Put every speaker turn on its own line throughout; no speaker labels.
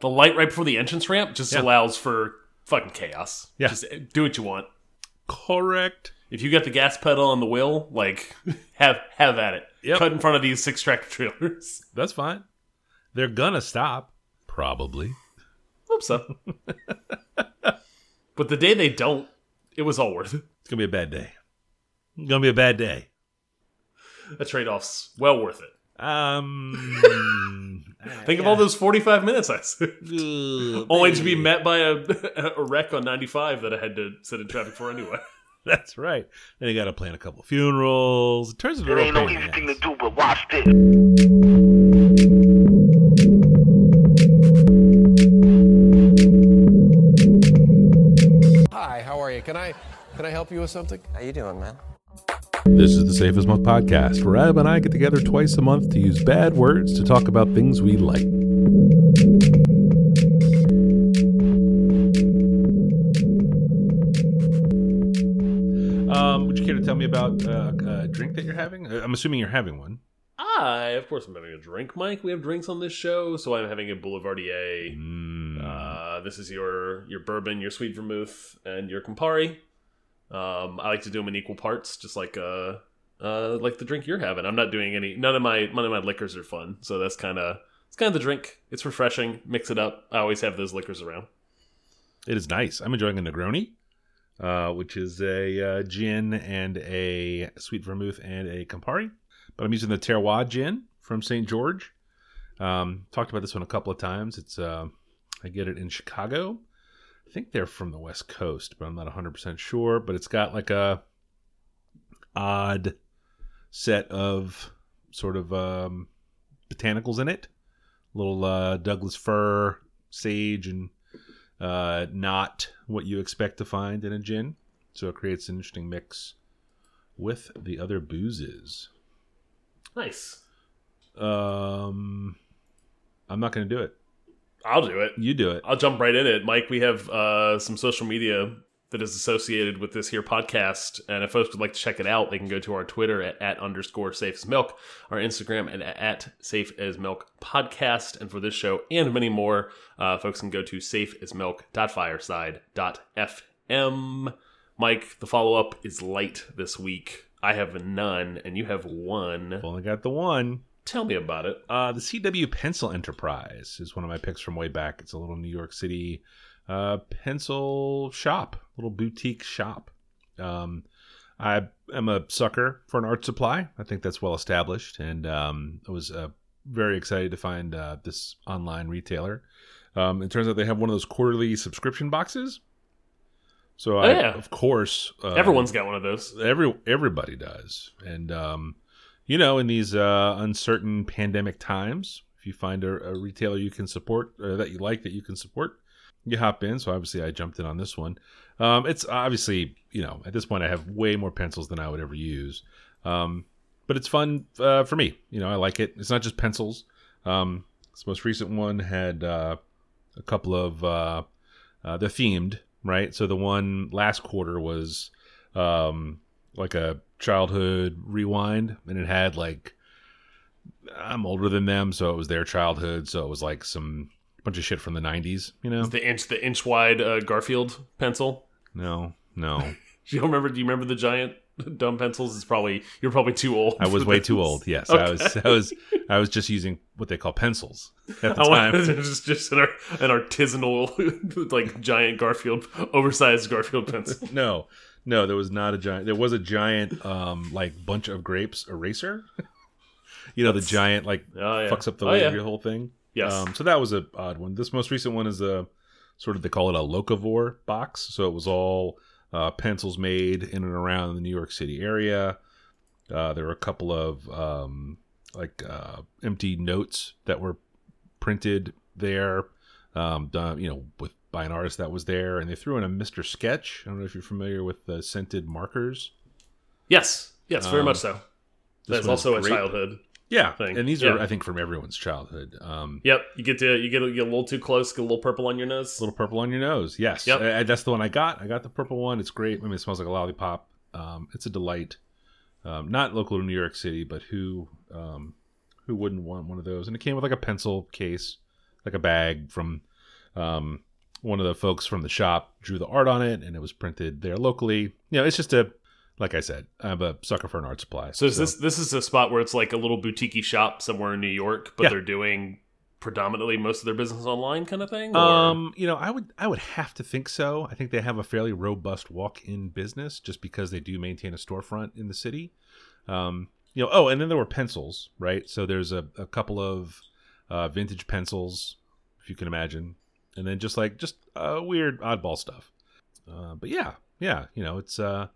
The light right before the entrance ramp just
Yeah.
allows for fucking chaos.
Yeah.
Just do what you want.
Correct.
If you got the gas pedal on the wheel, like have have at it.
Yep.
Cut in front of these six tractor trailers.
That's fine. They're gonna stop. Probably.
Hope so. but the day they don't, it was all worth it.
It's gonna be a bad day. It's gonna be a bad day.
The trade off's well worth it.
Um.
Think of all those 45 minutes I said.
Ugh,
Only to be met by a, a wreck on 95 that I had to sit in traffic for anyway.
That's right. Then you got to plan a couple funerals. It turns into a
It
real
ain't no easy thing to do, but watch this.
Hi, how are you? Can I can I help you with something?
How you doing, man?
This is the Safe as Milk podcast, where Ab and I get together twice a month to use bad words to talk about things we like. Um, would you care to tell me about uh, a drink that you're having? Uh, I'm assuming you're having one.
I, of course, I'm having a drink, Mike. We have drinks on this show, so I'm having a Boulevardier.
Mm.
Uh, this is your your bourbon, your sweet vermouth, and your Campari. Um, I like to do them in equal parts, just like uh, uh, like the drink you're having. I'm not doing any. None of my none of my liquors are fun, so that's kind of it's kind of the drink. It's refreshing. Mix it up. I always have those liquors around.
It is nice. I'm enjoying a Negroni, uh, which is a uh, gin and a sweet vermouth and a Campari. But I'm using the Terroir gin from St. George. Um, talked about this one a couple of times. It's uh, I get it in Chicago. I think they're from the West Coast, but I'm not 100% sure. But it's got like a odd set of sort of um, botanicals in it. Little uh, Douglas fir, sage, and uh, not what you expect to find in a gin. So it creates an interesting mix with the other boozes.
Nice.
Um, I'm not going to do it.
I'll do it.
You do it.
I'll jump right in it. Mike, we have uh, some social media that is associated with this here podcast. And if folks would like to check it out, they can go to our Twitter at, at underscore safe as milk, our Instagram at, at safe as milk podcast. And for this show and many more, uh, folks can go to safe as milk.fireside.fm. Mike, the follow up is light this week. I have none, and you have one.
Only got the one.
Tell me about it.
Uh, the CW Pencil Enterprise is one of my picks from way back. It's a little New York City uh, pencil shop, little boutique shop. Um, I am a sucker for an art supply. I think that's well established, and um, I was uh, very excited to find uh, this online retailer. Um, it turns out they have one of those quarterly subscription boxes. So I,
yeah.
of course, uh,
Everyone's got one of those.
every everybody does and um you know in these uh uncertain pandemic times if you find a, a retailer you can support or that you like that you can support you hop in. So obviously i jumped in on this one. Um it's obviously you know at this point i have way more pencils than i would ever use. Um but it's fun uh, for me. You know i like it. It's not just pencils. Um this most recent one had uh a couple of uh, uh they're themed right? So the one last quarter was um like a childhood rewind and it had like i'm older than them so it was their childhood so it was like some bunch of shit from the 90s you know
The inch, the inch wide uh, Garfield pencil.
no no
Do you remember? Do you remember the giant dumb pencils? It's probably you're probably too old.
i was way
this.
too old yes i was i was i was just using what they call pencils at the
I
time
wanted just just an, an artisanal like giant Garfield, oversized Garfield pencil.
no no there was not a giant there was a giant um like bunch of grapes eraser you know the giant like
Oh, yeah.
fucks up the
Oh, yeah.
whole thing
Yes.
Um, so that was a odd one. This most recent one is a sort of they call it a locavore box. So it was all uh, pencils made in and around the New York City area. Uh, there were a couple of um, like uh, empty notes that were printed there, um, done you know with by an artist that was there, and they threw in a Mister Sketch. I don't know if you're familiar with the scented markers.
yes. Yes. Very
Um,
much so. That's also a childhood.
Yeah,
Thing.
and these are I think from everyone's childhood. Um,
Yep. You get to you get, a- get a little too close, get a little purple on your nose.
A little purple on your nose. Yes,
Yep.
Uh, that's the one I got. I got the purple one. It's great. I mean, it smells like a lollipop. Um, it's a delight. Um, not local to New York City, but who um, who wouldn't want one of those? And it came with like a pencil case, like a bag from Um, one of the folks from the shop drew the art on it, and it was printed there locally. You know, it's just a like I said, I'm a sucker for an art supply.
So is this this is a spot where it's like a little boutique shop somewhere in New York, but
Yeah.
they're doing predominantly most of their business online, kind of thing. or-
Um, you know, I would I would have to think so. I think they have a fairly robust walk-in business just because they do maintain a storefront in the city. Um, you know, oh, and then there were pencils, right? So there's a, a couple of uh, vintage pencils, if you can imagine, and then just like just uh, weird oddball stuff. Uh, but yeah, yeah, you know, it's uh,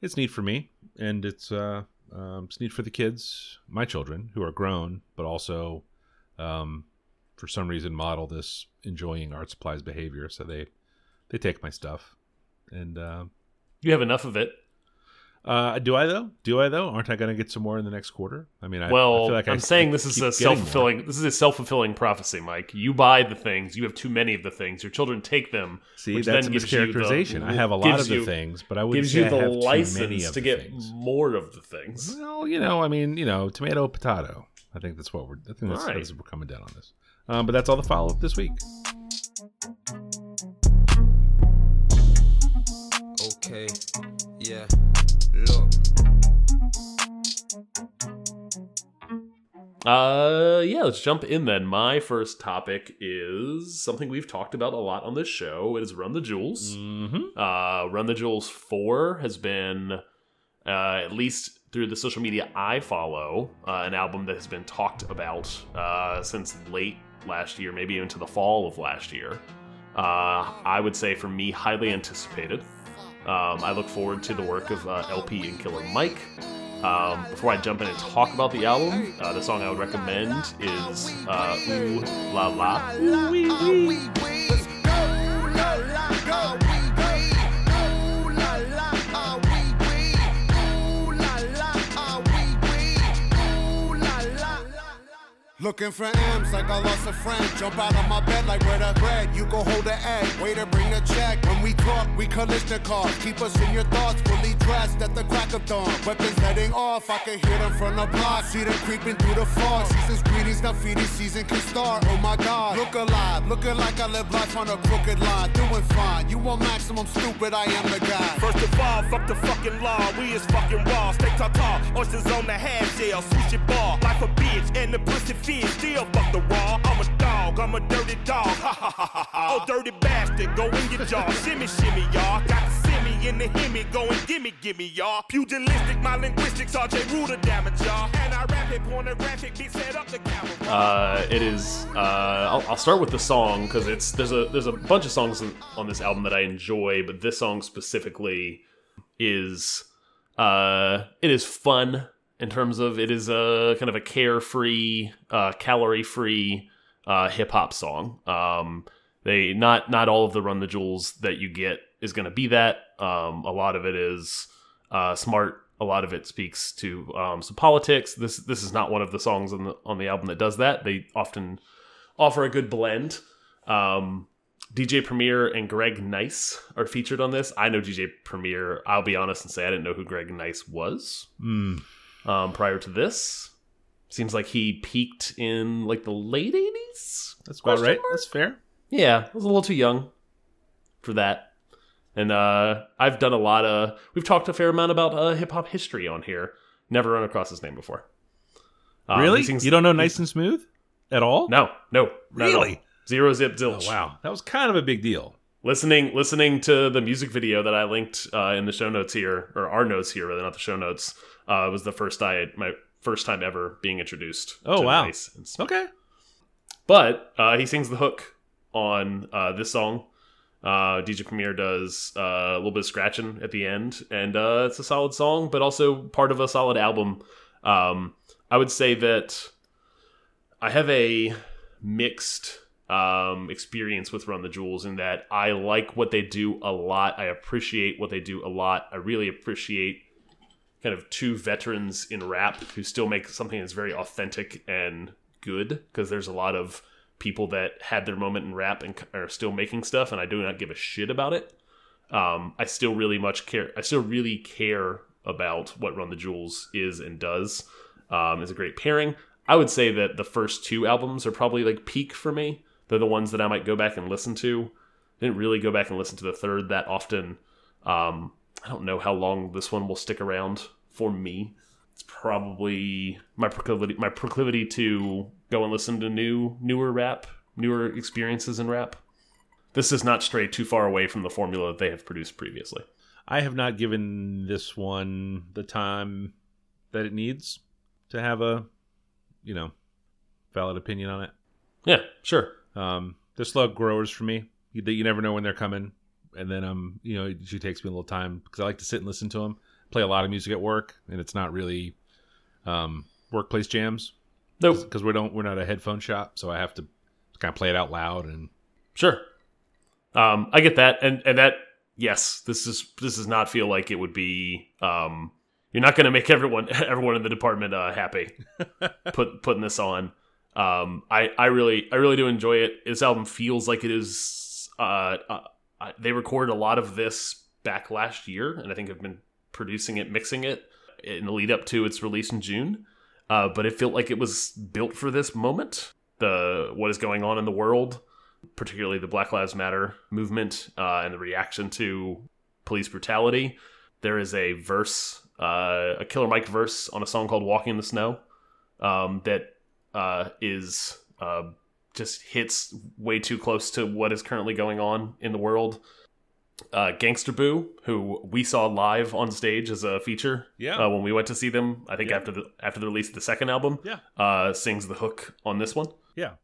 it's neat for me, and it's uh, um, it's neat for the kids, my children who are grown, but also um, for some reason model this enjoying art supplies behavior so they they take my stuff and uh,
you have enough of it.
Uh do i though do i though aren't i going to get some more in the next quarter i mean i,
Well,
I feel like I,
I'm saying
I
this is a
getting
self
more.
fulfilling. This is a self fulfilling prophecy, Mike. You buy the things. You have too many of the things. Your children take them.
see
which
that's a
then gives you the-
mischaracterization i have a lot of the
you-
things but i would
Gives
say
you
I
the
have too many
license
of
to
the
get
things.
more of the things.
well you know i mean you know tomato potato i think that's what we're i think that's,
All right.
that's what we're coming down on this um, but that's all the follow-up this week
Okay, yeah, look.
Uh, yeah, let's jump in then. My first topic is something we've talked about a lot on this show. It is Run the Jewels.
mm-hmm.
Uh, Run the Jewels 4 has been, uh, at least through the social media I follow, uh, an album that has been talked about uh, since late last year, maybe into the fall of last year. Uh, I would say for me, highly anticipated. Um, I look forward to the work of uh, El-P and Killer Mike. Um, before I jump in and talk about the album, uh, the song I would recommend is uh, Ooh La La.
Looking for M's like I lost a friend. Jump out of my bed like where the bread. You go hold the egg. Waiter, bring the check. When we talk, we collision cars. Keep us in your thoughts, fully dressed at the crack of dawn. Weapons heading off. I can hear them from the block. See them creeping through the fog. Season's greetings, now feeding season can start. Oh my God. Look alive. Looking like I live life on a crooked line. Doing fine. You want maximum stupid? I am the guy.
First of all, fuck the fucking law. We is fucking raw. Stay tall, oysters on the half shell, sushi bar. Life a bitch and the pussy fish. Still fuck the raw. I'm a dog. I'm a dirty dog. Ha ha ha ha ha. Oh, dirty bastard. Go in your jaw. Shimmy, shimmy, y'all. Got the simmy in the hemi. Go and gimme, gimme, y'all. Pugilistic, my linguistics. RJ Ruder damage, y'all. And I rap it pornographic. Be set up the camera.
Uh, it is. Uh, I'll, I'll start with the song because it's there's a there's a bunch of songs on- on this album that I enjoy, but this song specifically is uh, it is fun in terms of it is a kind of a carefree, uh, calorie free uh, hip hop song. Um, they not not all of the Run the Jewels that you get is going to be that. Um, a lot of it is uh, smart. A lot of it speaks to um, some politics. This this is not one of the songs on the on the album that does that. They often offer a good blend. Um, DJ Premier and Greg Nice are featured on this. I know DJ Premier. I'll be honest and say I didn't know who Greg Nice was
Mm.
um, prior to this. Seems like he peaked in like the late eighties.
that's about right that's fair
Yeah, I was a little too young for that. And uh, I've done a lot of. We've talked a fair amount about uh, hip hop history on here. Never run across his name before. Um,
really
sings-
you don't know nice and smooth at all
No, no, not at all.
Really?
Zero zip
oh,
zilch.
wow that was kind of a big deal
listening listening to the music video that I linked uh, in the show notes here, or our notes here, rather not the show notes, uh, was the first I my first time ever being introduced.
Oh,
to
wow.
Nice
okay
But uh, he sings the hook on uh, this song. Uh, DJ Premier does uh, a little bit of scratching at the end, and uh, it's a solid song, but also part of a solid album. Um, I would say that I have a mixed um, experience with Run the Jewels in that I like what they do a lot. I appreciate what they do a lot. I really appreciate kind of two veterans in rap who still make something that's very authentic and good because there's a lot of people that had their moment in rap and are still making stuff and I do not give a shit about it. Um, I still really much care. I still really care about what Run the Jewels is and does. Um, it's a great pairing. I would say that the first two albums are probably like peak for me. They're the ones that I might go back and listen to. Didn't really go back and listen to the third that often. Um, I don't know how long this one will stick around for me. It's probably my proclivity my proclivity to go and listen to new newer rap, newer experiences in rap. This does not stray too far away from the formula that they have produced previously.
I have not given this one the time that it needs to have a, you know, valid opinion on it.
Yeah, sure.
Um, they're slow growers for me. You, you never know when they're coming, and then um, you know, it usually takes me a little time because I like to sit and listen to them. Play a lot of music at work, and it's not really um, workplace jams
Nope.
because we don't we're not a headphone shop, so I have to kind of play it out loud and
Sure. Um, I get that, and and that yes, this is this does not feel like it would be. Um, you're not going to make everyone everyone in the department uh, happy put putting this on. Um, I I really I really do enjoy it. This album feels like it is. Uh, uh, they recorded a lot of this back last year, and I think have been producing it, mixing it in the lead up to its release in June. Uh, but it felt like it was built for this moment. The what is going on in the world particularly the Black Lives Matter movement uh, and the reaction to police brutality. There is a verse, uh, a Killer Mike verse on a song called "Walking in the Snow," um, that uh, is uh, just hits way too close to what is currently going on in the world. Uh, Gangsta Boo, who we saw live on stage as a feature,
Yeah.
uh, when we went to see them. I think
Yeah.
after the after the release of the second album,
Yeah.
uh, sings the hook on this one.
Yeah.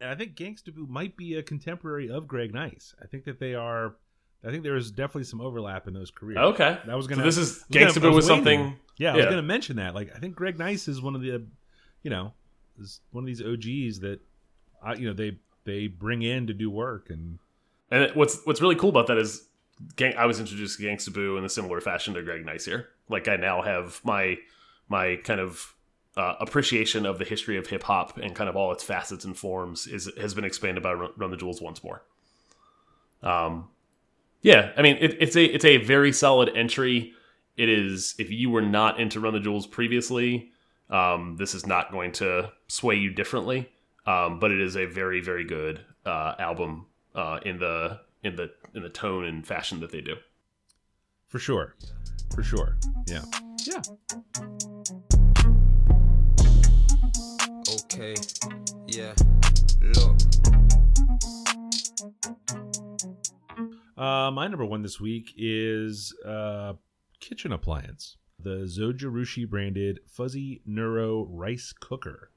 And I think Gangsta Boo might be a contemporary of Greg Nice. I think that they are I think there is definitely some overlap in those careers.
Okay,
That was gonna
this is
gonna-
Gangsta Boo was
waiting.
something.
Yeah, I was gonna mention that. Like I think Greg Nice is one of the you know, is one of these OGs that I you know, they they bring in to do work and
And what's what's really cool about that is, gang, I was introduced to Gangsta Boo in a similar fashion to Greg Nice here. Like I now have my my kind of uh, appreciation of the history of hip hop and kind of all its facets and forms is has been expanded by Run, the Jewels once more. Um, yeah, I mean it, it's a it's a very solid entry. It is if you were not into Run the Jewels previously, um, this is not going to sway you differently. Um, but it is a very very good uh, album uh, in the in the in the tone and fashion that they do.
for sure. For sure. Yeah. Yeah.
Okay, yeah, look.
Uh, my number one this week is uh, kitchen appliance, the Zojirushi branded Fuzzy Neuro rice cooker.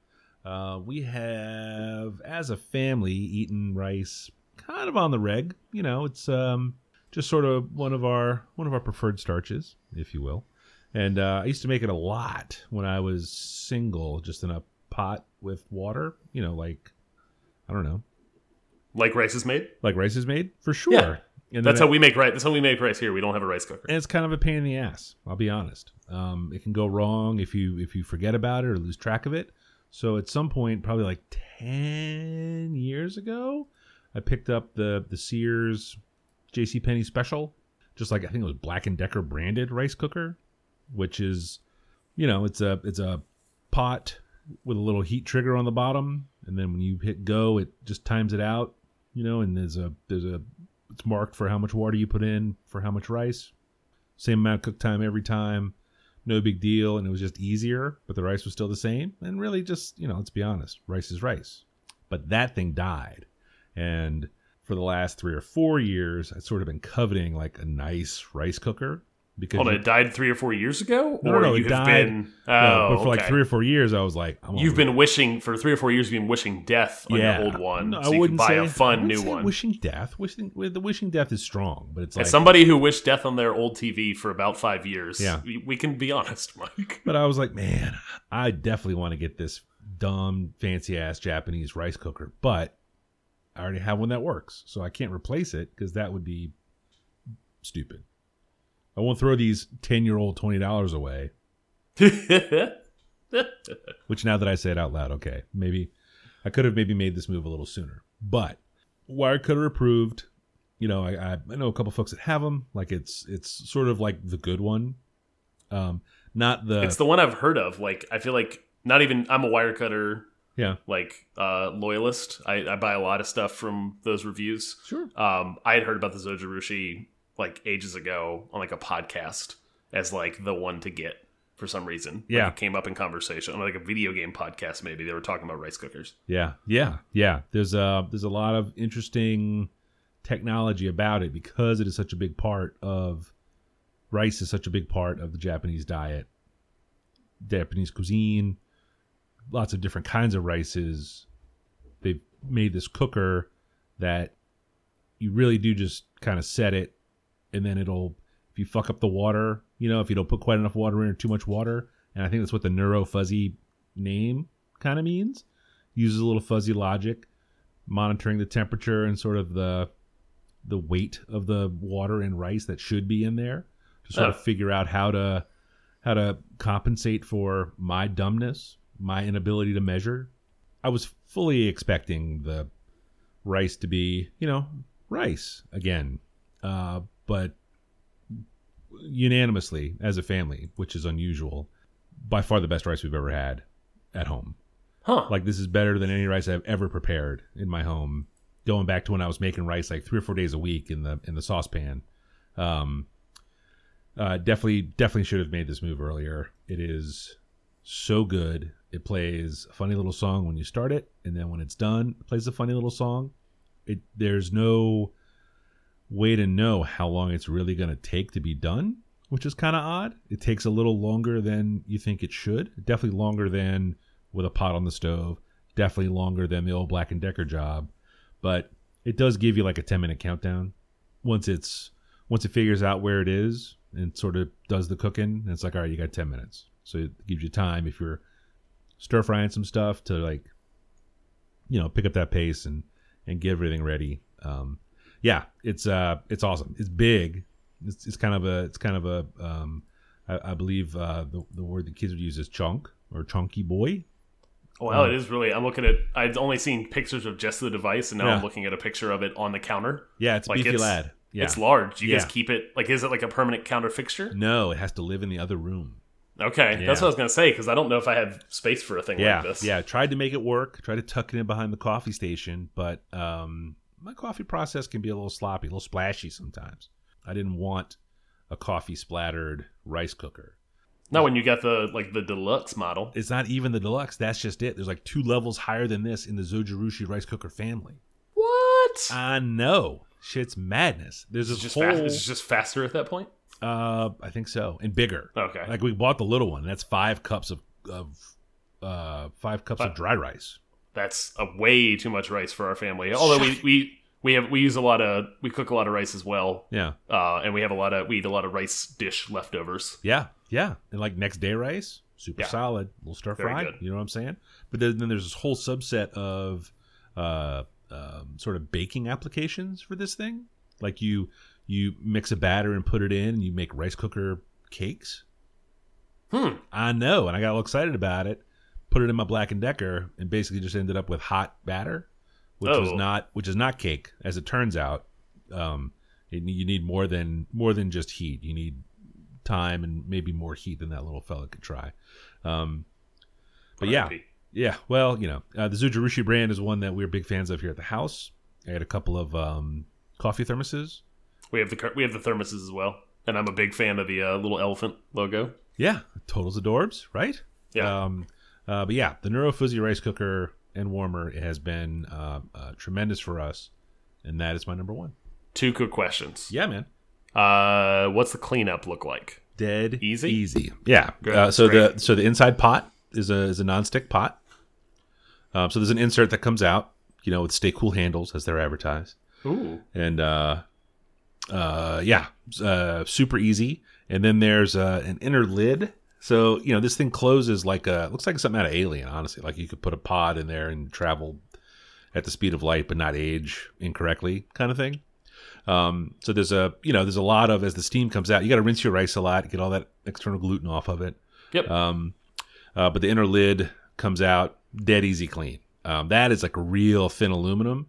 Uh, we have, as a family, eaten rice kind of on the reg. You know, it's um, just sort of one of our one of our preferred starches, if you will. And uh, I used to make it a lot when I was single, just in a pot with water. You know, like I don't know,
Like rice is made.
like rice is made for sure.
Yeah.
And
That's how we make rice. That's how we make rice here. We don't have a rice cooker.
and it's kind of a pain in the ass. I'll be honest. Um, it can go wrong if you if you forget about it or lose track of it. So at some point, probably like ten years ago, I picked up the the Sears J.C. Penney special, just like I think it was Black and Decker branded rice cooker, which is, you know, it's a it's a pot with a little heat trigger on the bottom, and then when you hit go, it just times it out. You know, and there's a there's a it's marked for how much water you put in for how much rice. Same amount of cook time every time. No big deal. And it was just easier, but the rice was still the same. And really just, you know, let's be honest, rice is rice. But that thing died. And for the last three or four years, I've sort of been coveting like a nice rice cooker. Because
Hold on,
you-
it died three or four years ago,
No, no,
or
no,
you
it
have
died-
been.
no,
Oh,
but for like
oh,
three or four years, I was like,
You've been wishing for three or four years. You've been wishing death on
yeah,
your old one,
No,
so you can buy
say,
a
I
fun new one.
Wishing death, wishing the wishing death is strong, but it's like
As somebody who wished death on their old TV for about five years,
Yeah.
we, we can be honest, Mike.
But I was like, man, I definitely want to get this dumb, fancy ass Japanese rice cooker. But I already have one that works, so I can't replace it because that would be stupid. I won't throw these ten year old twenty dollars away. Which now that I say it out loud, okay, maybe I could have maybe made this move a little sooner. But Wirecutter approved. You know, I, I I know a couple folks that have them. Like it's it's sort of like the good one, um, not the
it's the one I've heard of. Like I feel like not even I'm a Wirecutter
Yeah.
like uh, loyalist. I, I buy a lot of stuff from those reviews.
Sure.
Um, I had heard about the Zojirushi like ages ago on like a podcast as like the one to get for some reason. Like,
Yeah.
it came up in conversation on like a video game podcast. Maybe they were talking about rice cookers.
Yeah, yeah, yeah. There's a there's a lot of interesting technology about it because it is such a big part of rice is such a big part of the Japanese diet, Japanese cuisine. Lots of different kinds of rices. They've made this cooker that you really do just kind of set it, and then it'll if you fuck up the water, you know, if you don't put quite enough water in or too much water, and I think that's what the neuro fuzzy name kind of means uses a little fuzzy logic, monitoring the temperature and sort of the the weight of the water and rice that should be in there to sort of
Oh.
figure out how to how to compensate for my dumbness, my inability to measure. I was fully expecting the rice to be, you know, rice again, uh, but unanimously as a family, which is unusual, by far the best rice we've ever had at home.
Huh.
Like this is better than any rice I've ever prepared in my home. Going back to when I was making rice like three or four days a week in the in the saucepan. Um, uh, definitely, definitely should have made this move earlier. It is so good. It plays a funny little song when you start it, and then when it's done, it plays a funny little song. It there's no way to know how long it's really going to take to be done, which is kind of odd. It takes a little longer than you think it should. Definitely longer than with a pot on the stove. Definitely longer than the old Black and Decker job, but it does give you like a 10 minute countdown once it's once it figures out where it is and sort of does the cooking. It's like, all right, you got 10 minutes. So it gives you time if you're stir frying some stuff to like, you know, pick up that pace and and get everything ready. Um, yeah, it's uh, it's awesome. It's big. It's, it's kind of a it's kind of a um, I, I believe uh, the the word the kids would use is chunk or chunky boy.
Well, it is really. I'm looking at. I'd only seen pictures of just the device, and now
Yeah.
I'm looking at a picture of it on the counter.
Yeah, it's
Like,
beefy
it's-
lad. Yeah.
It's large. You
Yeah.
guys keep it like? Is it like a permanent counter fixture?
no, it has to live in the other room.
Okay,
Yeah.
that's what I was gonna say because I don't know if I have space for a thing
yeah,
like this.
Yeah, tried to make it work. Tried to tuck it in behind the coffee station, but um, my coffee process can be a little sloppy, a little splashy sometimes. I didn't want a coffee splattered rice cooker.
Not when you got the like the deluxe model.
It's not even the deluxe. That's just it. There's like two levels higher than this in the Zojirushi rice cooker family.
What?
I know. Shit's madness. There's
It's
this
just
whole.
fast. It's just faster at that point.
Uh, I think so, and bigger.
Okay.
Like we bought the little one. And that's five cups of of uh five cups of dry rice.
That's a way too much rice for our family. Although we we we have we use a lot of we cook a lot of rice as well.
Yeah.
Uh, and we have a lot of we eat a lot of rice dish leftovers.
Yeah, yeah, and like next day rice, super
Yeah.
solid, little stir fry. You know what I'm saying? But then, then there's this whole subset of uh, um, sort of baking applications for this thing. Like you you mix a batter and put it in, and you make rice cooker cakes.
Hmm.
I know, and I got all excited about it. Put it in my Black and Decker, and basically just ended up with hot batter, which was
Oh.
not which is not cake, as it turns out. Um, it, you need more than more than just heat. You need time and maybe more heat than that little fella could try. Um, but yeah, yeah. Well, you know, uh, the Zojirushi brand is one that we're big fans of here at the house. I had a couple of um, coffee thermoses.
We have the we have the thermoses as well, and I'm a big fan of the uh, little elephant logo.
Yeah, totals adorbs, right?
Yeah.
Um, uh, but yeah, the Neuro Fuzzy rice cooker and warmer has been uh, uh, tremendous for us, and that is my number one.
Two quick questions.
Yeah, man.
Uh, what's the cleanup look like?
Dead
Easy?
easy. Yeah.
Good,
Uh, so
great.
the so the inside pot is a is a nonstick pot. Um, so there's an insert that comes out, you know, with stay cool handles as they're advertised,
Ooh.
and uh, uh, yeah, uh, super easy. And then there's uh, an inner lid. So you know this thing closes like a looks like something out of Alien. Honestly, like you could put a pod in there and travel at the speed of light, but not age incorrectly, kind of thing. Um, so there's a you know there's a lot of as the steam comes out, you got to rinse your rice a lot, get all that external gluten off of it.
Yep.
Um, uh, but the inner lid comes out dead easy clean. Um, that is like real thin aluminum,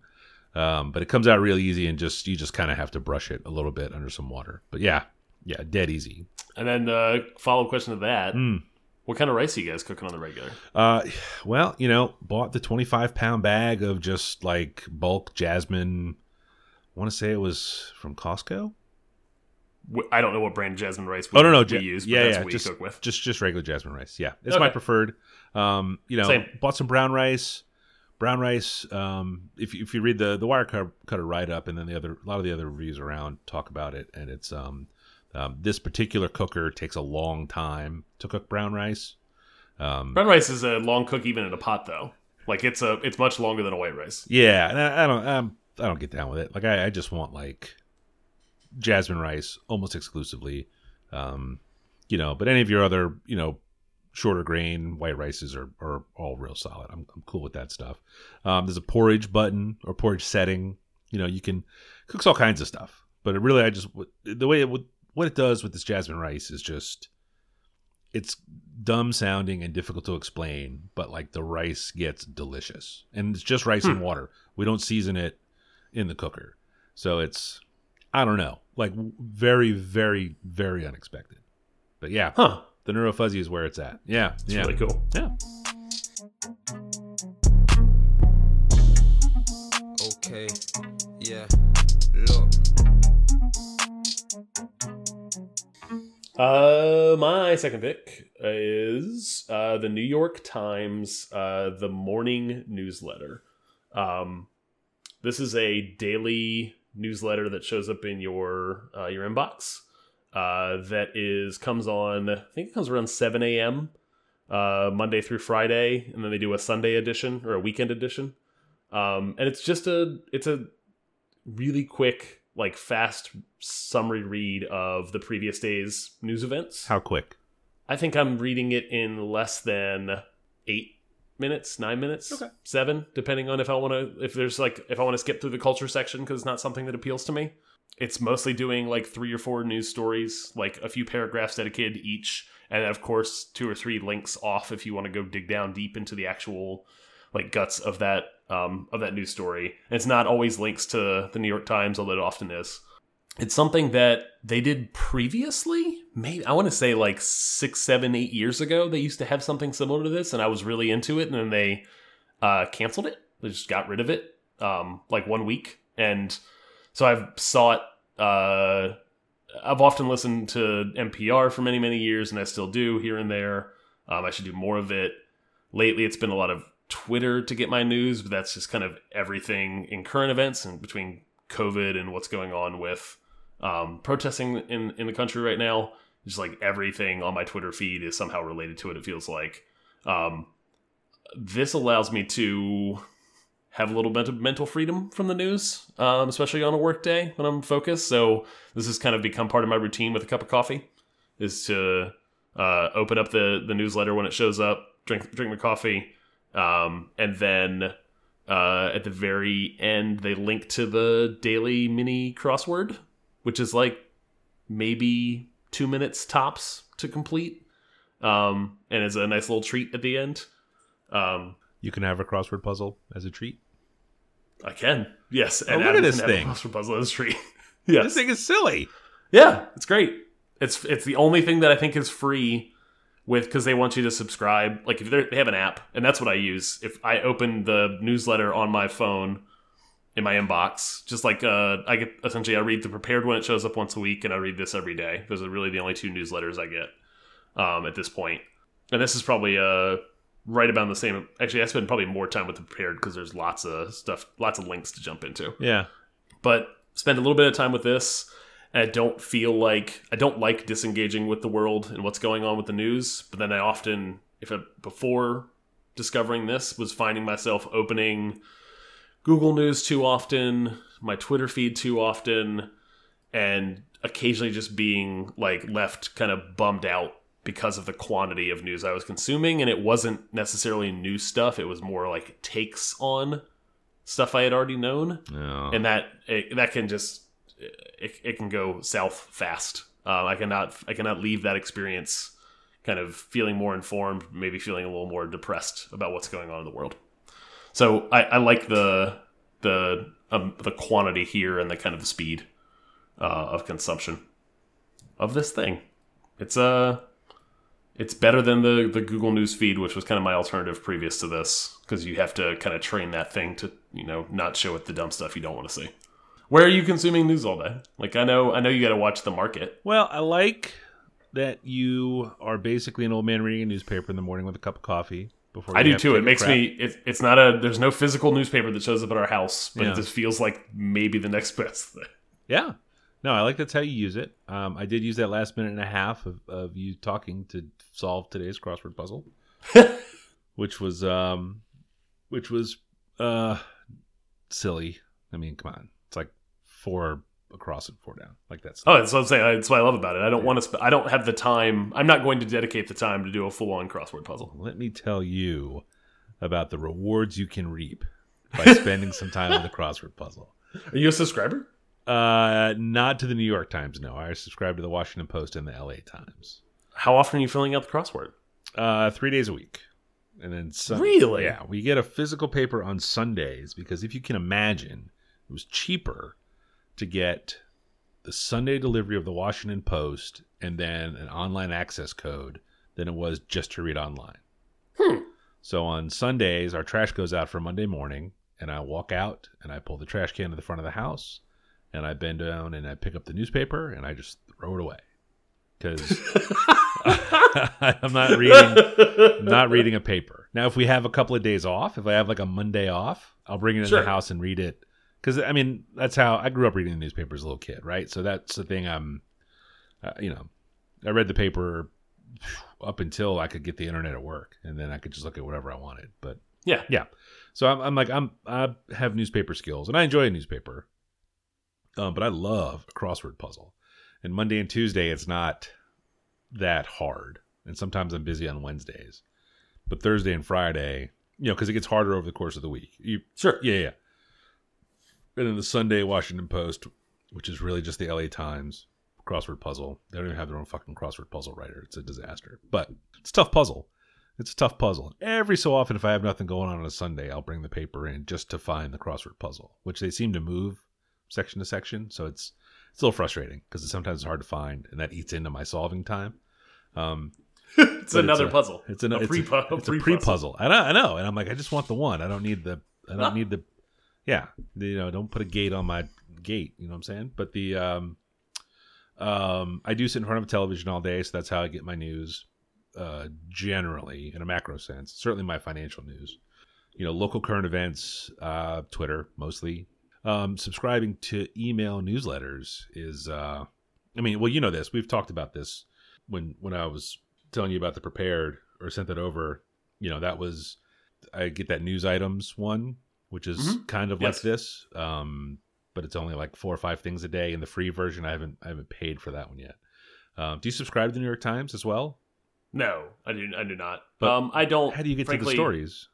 um, but it comes out real easy and just you just kind of have to brush it a little bit under some water. But yeah, yeah, dead easy.
and then uh, follow up question to that:
Mm.
What kind of rice are you guys cooking on the regular?
Uh, well, you know, bought the 25 pound bag of just like bulk jasmine. I want to say it was from Costco.
I don't know what brand jasmine rice we,
Oh no, no,
we use, but
yeah,
that's
yeah,
what
just
we cook with.
just just regular jasmine rice. Yeah, it's my preferred. Um, you know,
Same.
bought some brown rice. Brown rice. Um, if you, if you read the the wire cut, cutter write up, and then the other a lot of the other reviews around talk about it, and it's um, um this particular cooker takes a long time to cook brown rice. Um,
Brown rice is a long cook even in a pot though. Like it's a it's much longer than a white rice.
Yeah, and I, I don't um, I don't get down with it. Like I, I just want like jasmine rice almost exclusively. Um, you know, but any of your other, you know, shorter grain white rices are, are all real solid. I'm, I'm cool with that stuff. Um, there's a porridge button or porridge setting. You know, you can cooks all kinds of stuff. But it really, I just the way it would what it does with this jasmine rice is just it's dumb sounding and difficult to explain, but like the rice gets delicious. And it's just rice and water. We don't season it in the cooker. So it's I don't know, like very very very unexpected. But yeah,
Huh.
The neuro fuzzy is where it's at. Yeah,
It's
yeah,
really cool.
yeah.
Okay, yeah, look.
Uh, my second pick is uh, the New York Times, uh, the morning newsletter. Um, this is a daily newsletter that shows up in your uh, your inbox. Uh, that is comes on. I think it comes around seven a.m. Uh, Monday through Friday, and then they do a Sunday edition or a weekend edition. Um, and it's just a it's a really quick, like fast summary read of the previous day's news events.
How quick?
I think I'm reading it in less than eight minutes, nine minutes,
Okay.
seven, depending on if I want to, if there's like, if I want to skip through the culture section because it's not something that appeals to me. It's mostly doing like three or four news stories, like a few paragraphs dedicated to each, and then of course two or three links off if you want to go dig down deep into the actual like guts of that um, of that news story. And it's not always links to the New York Times, although it often is. It's something that they did previously. Maybe I want to say like six, seven, eight years ago. They used to have something similar to this, and I was really into it. And then they uh, canceled it. They just got rid of it, um, like one week. And so I've sought. Uh, I've often listened to NPR for many, many years, and I still do here and there. Um, I should do more of it. Lately, it's been a lot of Twitter to get my news, but that's just kind of everything in current events and between COVID and what's going on with um, protesting in in the country right now. Just like everything on my Twitter feed is somehow related to it. It feels like um, this allows me to have a little bit of mental freedom from the news, um, especially on a work day when I'm focused. So this has kind of become part of my routine with a cup of coffee, is to uh, open up the the newsletter when it shows up, drink drink my coffee, um, and then uh, at the very end they link to the daily mini crossword, which is like maybe two minutes tops to complete, um, and is a nice little treat at the end. Um,
You can have a crossword puzzle as a treat.
I can. Yes.
Oh, look at this
can have a
thing.
Crossword puzzle as tree. yes.
This thing is silly.
Yeah, it's great. It's it's the only thing that I think is free with because they want you to subscribe. Like if they're- have an app, and that's what I use. If I open the newsletter on my phone in my inbox, just like uh, I get essentially I read the prepared one. It shows up once a week, and I read this every day. Those are really the only two newsletters I get um, at this point. And this is probably uh right about the same. Actually, I spend probably more time with the prepared because there's lots of stuff, lots of links to jump into
Yeah.
but spend a little bit of time with this and i don't feel like i don't like disengaging with the world and what's going on with the news but then i often if I, before discovering this was finding myself opening google news too often my twitter feed too often and occasionally just being like left kind of bummed out because of the quantity of news i was consuming and it wasn't necessarily new stuff it was more like takes on stuff i had already known
No.
and that it, that can just it, it can go south fast. Um, I cannot I cannot leave that experience kind of feeling more informed, maybe feeling a little more depressed about what's going on in the world. So I, I like the the um, the quantity here and the kind of the speed uh, of consumption of this thing. It's uh It's better than the the Google News feed, which was kind of my alternative previous to this, because you have to kind of train that thing to you know not show it the dumb stuff you don't want to see. Where are you consuming news all day? Like I know I know you got to watch the market.
Well, I like that you are basically an old man reading a newspaper in the morning with a cup of coffee. Before
I do
have to
too. It makes
crap.
me. It, it's not a. There's no physical newspaper that shows up at our house, but
Yeah.
it just feels like maybe the next best thing.
Yeah. No, I like that's how you use it. Um, I did use that last minute and a half of, of you talking to solve today's crossword puzzle, which was um, which was uh, silly. I mean, come on, it's like four across and four down. Like that's
Oh, that's what I'm saying. That's what I love about it. I don't want to. I don't have the time. I'm not going to dedicate the time to do a full on crossword puzzle.
Let me tell you about the rewards you can reap by spending some time on the crossword puzzle.
Are you a subscriber?
Uh, not to the New York Times. No, I subscribe to the Washington Post and the L.A. Times.
How often are you filling out the crossword?
Uh, three days a week, and then Sun-
Really?
Yeah, we get a physical paper on Sundays because if you can imagine, it was cheaper to get the Sunday delivery of the Washington Post and then an online access code than it was just to read online. So on Sundays, our trash goes out for Monday morning, and I walk out and I pull the trash can to the front of the house, and I bend down and I pick up the newspaper and I just throw it away because I'm not reading I'm not reading a paper. Now, if we have a couple of days off, if I have like a Monday off, I'll bring it in
Sure.
the house and read it. Because I mean, that's how I grew up reading the newspaper as a little kid, right? So that's the thing. I'm, uh, you know, I read the paper up until I could get the internet at work, and then I could just look at whatever I wanted. But
Yeah.
yeah. So I'm, I'm like I'm I have newspaper skills, and I enjoy a newspaper. Um, but I love a crossword puzzle, and Monday and Tuesday it's not that hard, and sometimes I'm busy on Wednesdays, but Thursday and Friday, you know, because it gets harder over the course of the week. You
Sure.
yeah, yeah. And then the Sunday Washington Post, which is really just the LA Times crossword puzzle. They don't even have their own fucking crossword puzzle writer. It's a disaster. But it's a tough puzzle. It's a tough puzzle. Every so often, if I have nothing going on on a Sunday, I'll bring the paper in just to find the crossword puzzle, which they seem to move section to section. So it's it's a little frustrating because it's sometimes hard to find, and that eats into my solving time. Um,
It's another
a-
puzzle.
It's an
a
it's
pre
a, it's a pre-puzzle. I know, I know, and I'm like, I just want the one. I don't need the. I don't need the. Yeah, you know, don't put a gate on my gate. You know what I'm saying? But the um, um, I do sit in front of a television all day, so that's how I get my news. Uh, generally, in a macro sense, certainly my financial news. You know, local current events, uh, Twitter mostly. Um, subscribing to email newsletters is, uh, I mean, well, you know this. We've talked about this when when I was telling you about the prepared or sent that over. You know, that was I get that news items one, which is
Mhm.
kind of
Yes.
like this, um, but it's only like four or five things a day. In the free version, I haven't I haven't paid for that one yet. Um, do you subscribe to the New York Times as well?
No, I do. I do not.
But
um, I don't.
How do you get to the stories?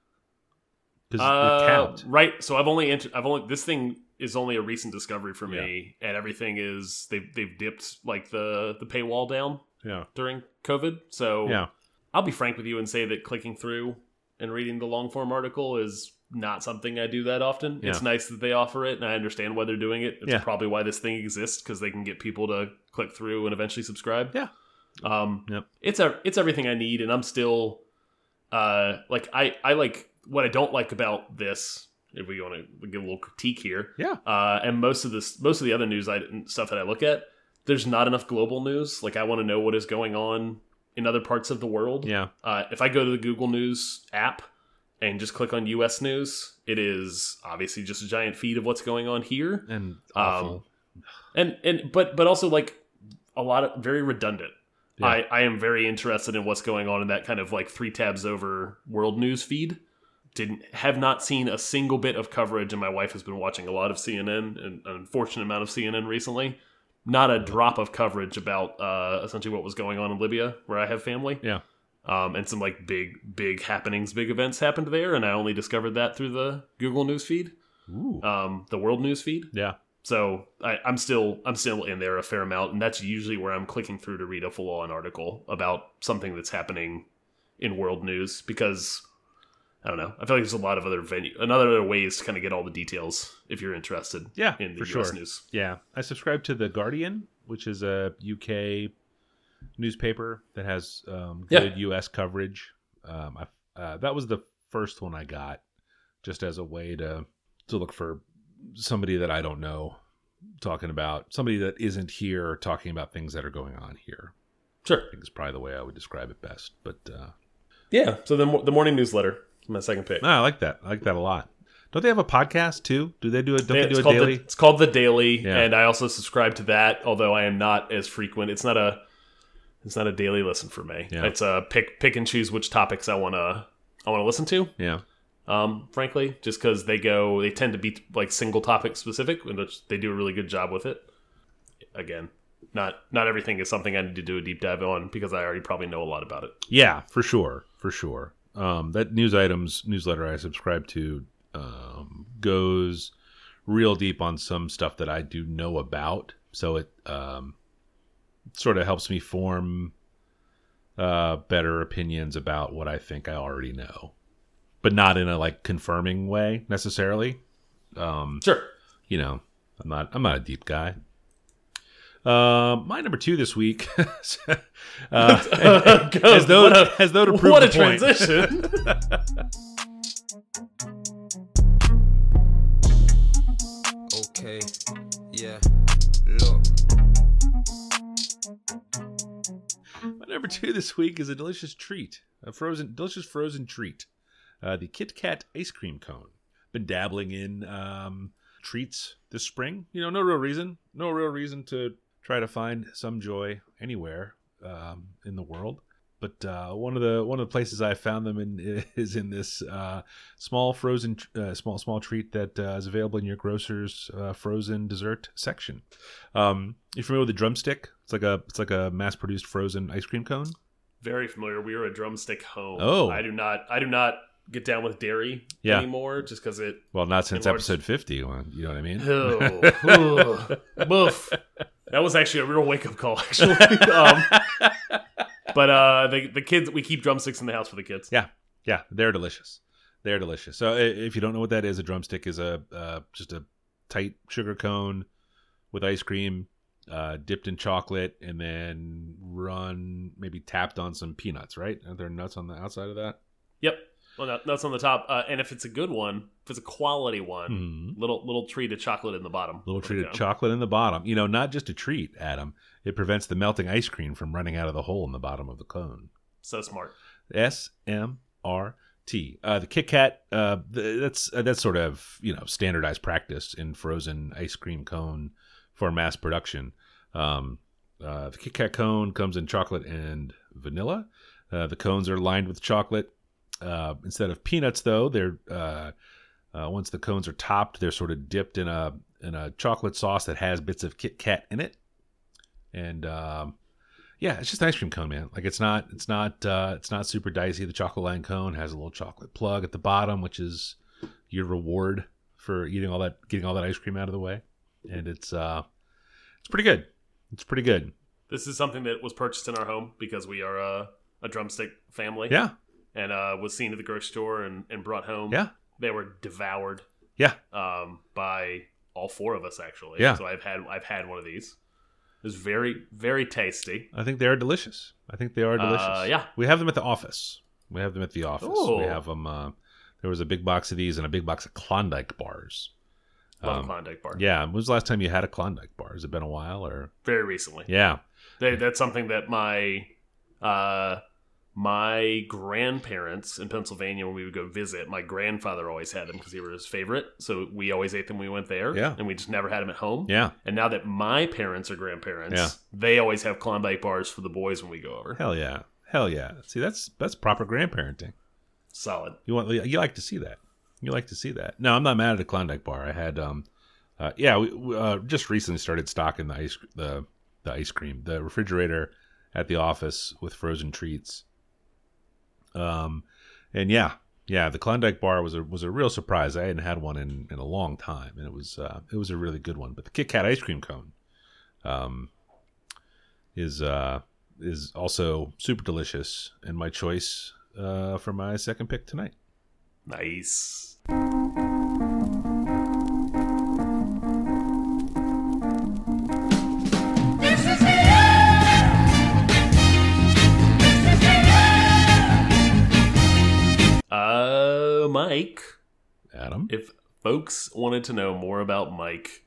Because
Uh, right. So I've only I've only this thing is only a recent discovery for me, and everything is they've they've dipped like the the paywall down
Yeah,
during COVID. So
yeah,
I'll be frank with you and say that clicking through and reading the long form article is not something I do that often. It's nice that they offer it, and I understand why they're doing it. It's
Yeah.
probably why this thing exists because they can get people to click through and eventually subscribe.
Yeah.
Um,
Yep.
It's a it's everything I need, and I'm still, uh, like I I like what I don't like about this. If we want to give a little critique here,
yeah.
uh, and most of this, most of the other news I, stuff that I look at, there's not enough global news. Like I want to know what is going on in other parts of the world.
Yeah.
Uh, if I go to the Google News app and just click on U.S. News, it is obviously just a giant feed of what's going on here,
And awful.
and and but but also like a lot of very redundant.
Yeah.
I, I am very interested in what's going on in that kind of like three tabs over world news feed. Didn't have not seen a single bit of coverage, and my wife has been watching a lot of CNN and an unfortunate amount of CNN recently. Not a drop of coverage about uh, essentially what was going on in Libya, where I have family.
yeah.
Um, and some like big, big happenings, big events happened there, and I only discovered that through the Google News feed,
Ooh.
um, the World News feed.
yeah.
So I, I'm still I'm still in there a fair amount, and that's usually where I'm clicking through to read a full on article about something that's happening in world news because I don't know. I feel like there's a lot of other venue, another other ways to kind of get all the details if you're interested.
Yeah,
in the
for
US
sure.
news.
Yeah, I subscribe to the Guardian, which is a UK newspaper that has um,
Yeah.
good U.S. coverage. Um, I, uh, that was the first one I got, just as a way to to look for somebody that I don't know talking about somebody that isn't here talking about things that are going on here.
Sure.
I think is probably the way I would describe it best. But uh,
Yeah. So the the morning newsletter, my second pick.
no, I like that. I like that a lot. Don't they have a podcast too? Do they do a don't
They-
they, do
it's,
a
called
daily?
The, it's called the Daily,
Yeah.
and I also subscribe to that. Although I am not as frequent. It's not a it's not a daily listen for me.
Yeah.
It's a pick pick and choose which topics I wanna I wanna listen to.
yeah.
Um, frankly, just because they go, they tend to be like single topic specific, and which they do a really good job with it. Again, not not everything is something I need to do a deep dive on because I already probably know a lot about it.
Yeah, for sure, for sure. Um, that news items newsletter I subscribe to um, goes real deep on some stuff that I do know about, so it um, sort of helps me form uh, better opinions about what I think I already know, but not in a like confirming way necessarily. Um,
Sure.
you know, I'm not I'm not a deep guy. Uh, my number two this week, uh, as though
what a,
as though to prove
what a
the point.
transition.
Okay, yeah, look.
My number two this week is a delicious treat, a frozen, delicious frozen treat, uh, the Kit Kat ice cream cone. Been dabbling in um, treats this spring. You know, no real reason, no real reason to try to find some joy anywhere um, in the world. But uh, one of the one of the places I found them in is in this uh, small frozen uh, small small treat that uh, is available in your grocer's uh, frozen dessert section. Um, you familiar with the drumstick? It's like a it's like a mass produced frozen ice cream cone.
Very familiar. We are a drumstick home.
Oh.
I do not. I do not get down with dairy
Yeah.
anymore, just because it.
Well, not since
large-
episode fifty. You know what I mean?
Oh, boof. That was actually a real wake up call, actually. um, but uh, the the kids, we keep drumsticks in the house for the kids.
Yeah, yeah, they're delicious. They're delicious. So if you don't know what that is, a drumstick is a uh, just a tight sugar cone with ice cream, uh, dipped in chocolate, and then run maybe tapped on some peanuts. Right? Are there nuts on the outside of that?
Yep. Well, that, that's on the top. Uh, and if it's a good one, if it's a quality one,
Mhm.
little little treat of chocolate in the bottom.
Little treat of chocolate in the bottom. You know, not just a treat, Adam. It prevents the melting ice cream from running out of the hole in the bottom of the cone.
So smart.
S M R T. Uh, the Kit Kat. Uh, th- that's uh, that's sort of you know standardized practice in frozen ice cream cone for mass production. Um, uh, the Kit Kat cone comes in chocolate and vanilla. Uh, the cones are lined with chocolate. Uh, instead of peanuts, though, they're uh, uh, once the cones are topped, they're sort of dipped in a in a chocolate sauce that has bits of Kit Kat in it. And um, yeah, it's just an ice cream cone, man. Like it's not, it's not, uh, it's not super dicey. The chocolate line cone has a little chocolate plug at the bottom, which is your reward for eating all that, getting all that ice cream out of the way. And it's, uh, it's pretty good. It's pretty good.
This is something that was purchased in our home because we are a, a drumstick family.
Yeah,
And uh, was seen at the grocery store and, and brought home.
yeah,
They were devoured
yeah.
um, by all four of us actually.
Yeah.
So I've had I've had one of these. It was very very tasty.
I think they are delicious. I think they are delicious.
Uh, yeah.
we have them at the office. We have them at the office.
Ooh.
We have them. Uh, there was a big box of these and a big box of Klondike bars.
Love
Um,
Klondike bar.
Yeah, when was the last time you had a Klondike bar? Has it been a while or?
Very recently.
Yeah,
They, that's something that my uh, my grandparents in Pennsylvania when we would go visit, my grandfather always had them because they were his favorite. So we always ate them when we went there.
Yeah.
And we just never had them at home.
yeah.
And now that my parents are grandparents,
Yeah.
they always have Klondike bars for the boys when we go over.
Hell yeah, hell yeah. See, that's that's proper grandparenting.
Solid.
You want you like to see that. You like to see that. No, I'm not mad at a Klondike bar. I had um, uh, yeah, we, uh, just recently started stocking the ice the the ice cream, the refrigerator at the office with frozen treats. Um, and yeah, yeah, the Klondike bar was a was a real surprise. I hadn't had one in, in a long time, and it was uh, it was a really good one. But the Kit Kat ice cream cone, um, is uh is also super delicious, and my choice uh for my second pick tonight.
Nice. Mike.
Adam.
If folks wanted to know more about Mike,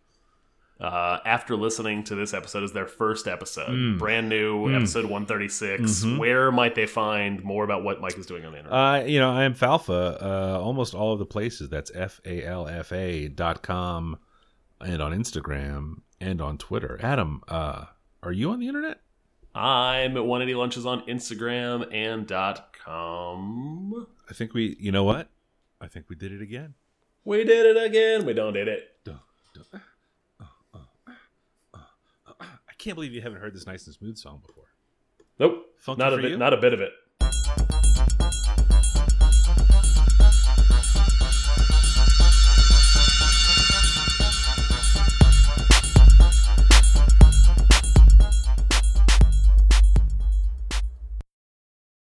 uh, after listening to this episode as their first episode,
Mm.
brand new
Mm.
episode 136,
Mhm.
where might they find more about what Mike is doing on the internet?
Uh, you know, I am Falfa, uh, almost all of the places. That's F A L F A dot com and on Instagram and on Twitter. Adam, uh, are you on the internet?
I'm at 180 Lunches on Instagram and dot com.
I think we, you know what? I think we did it again.
We did it again. We don't did it.
Uh, uh, uh, I can't believe you haven't heard this nice and smooth song before.
Nope.
Funky
not a bit.
you?
Not a bit of it.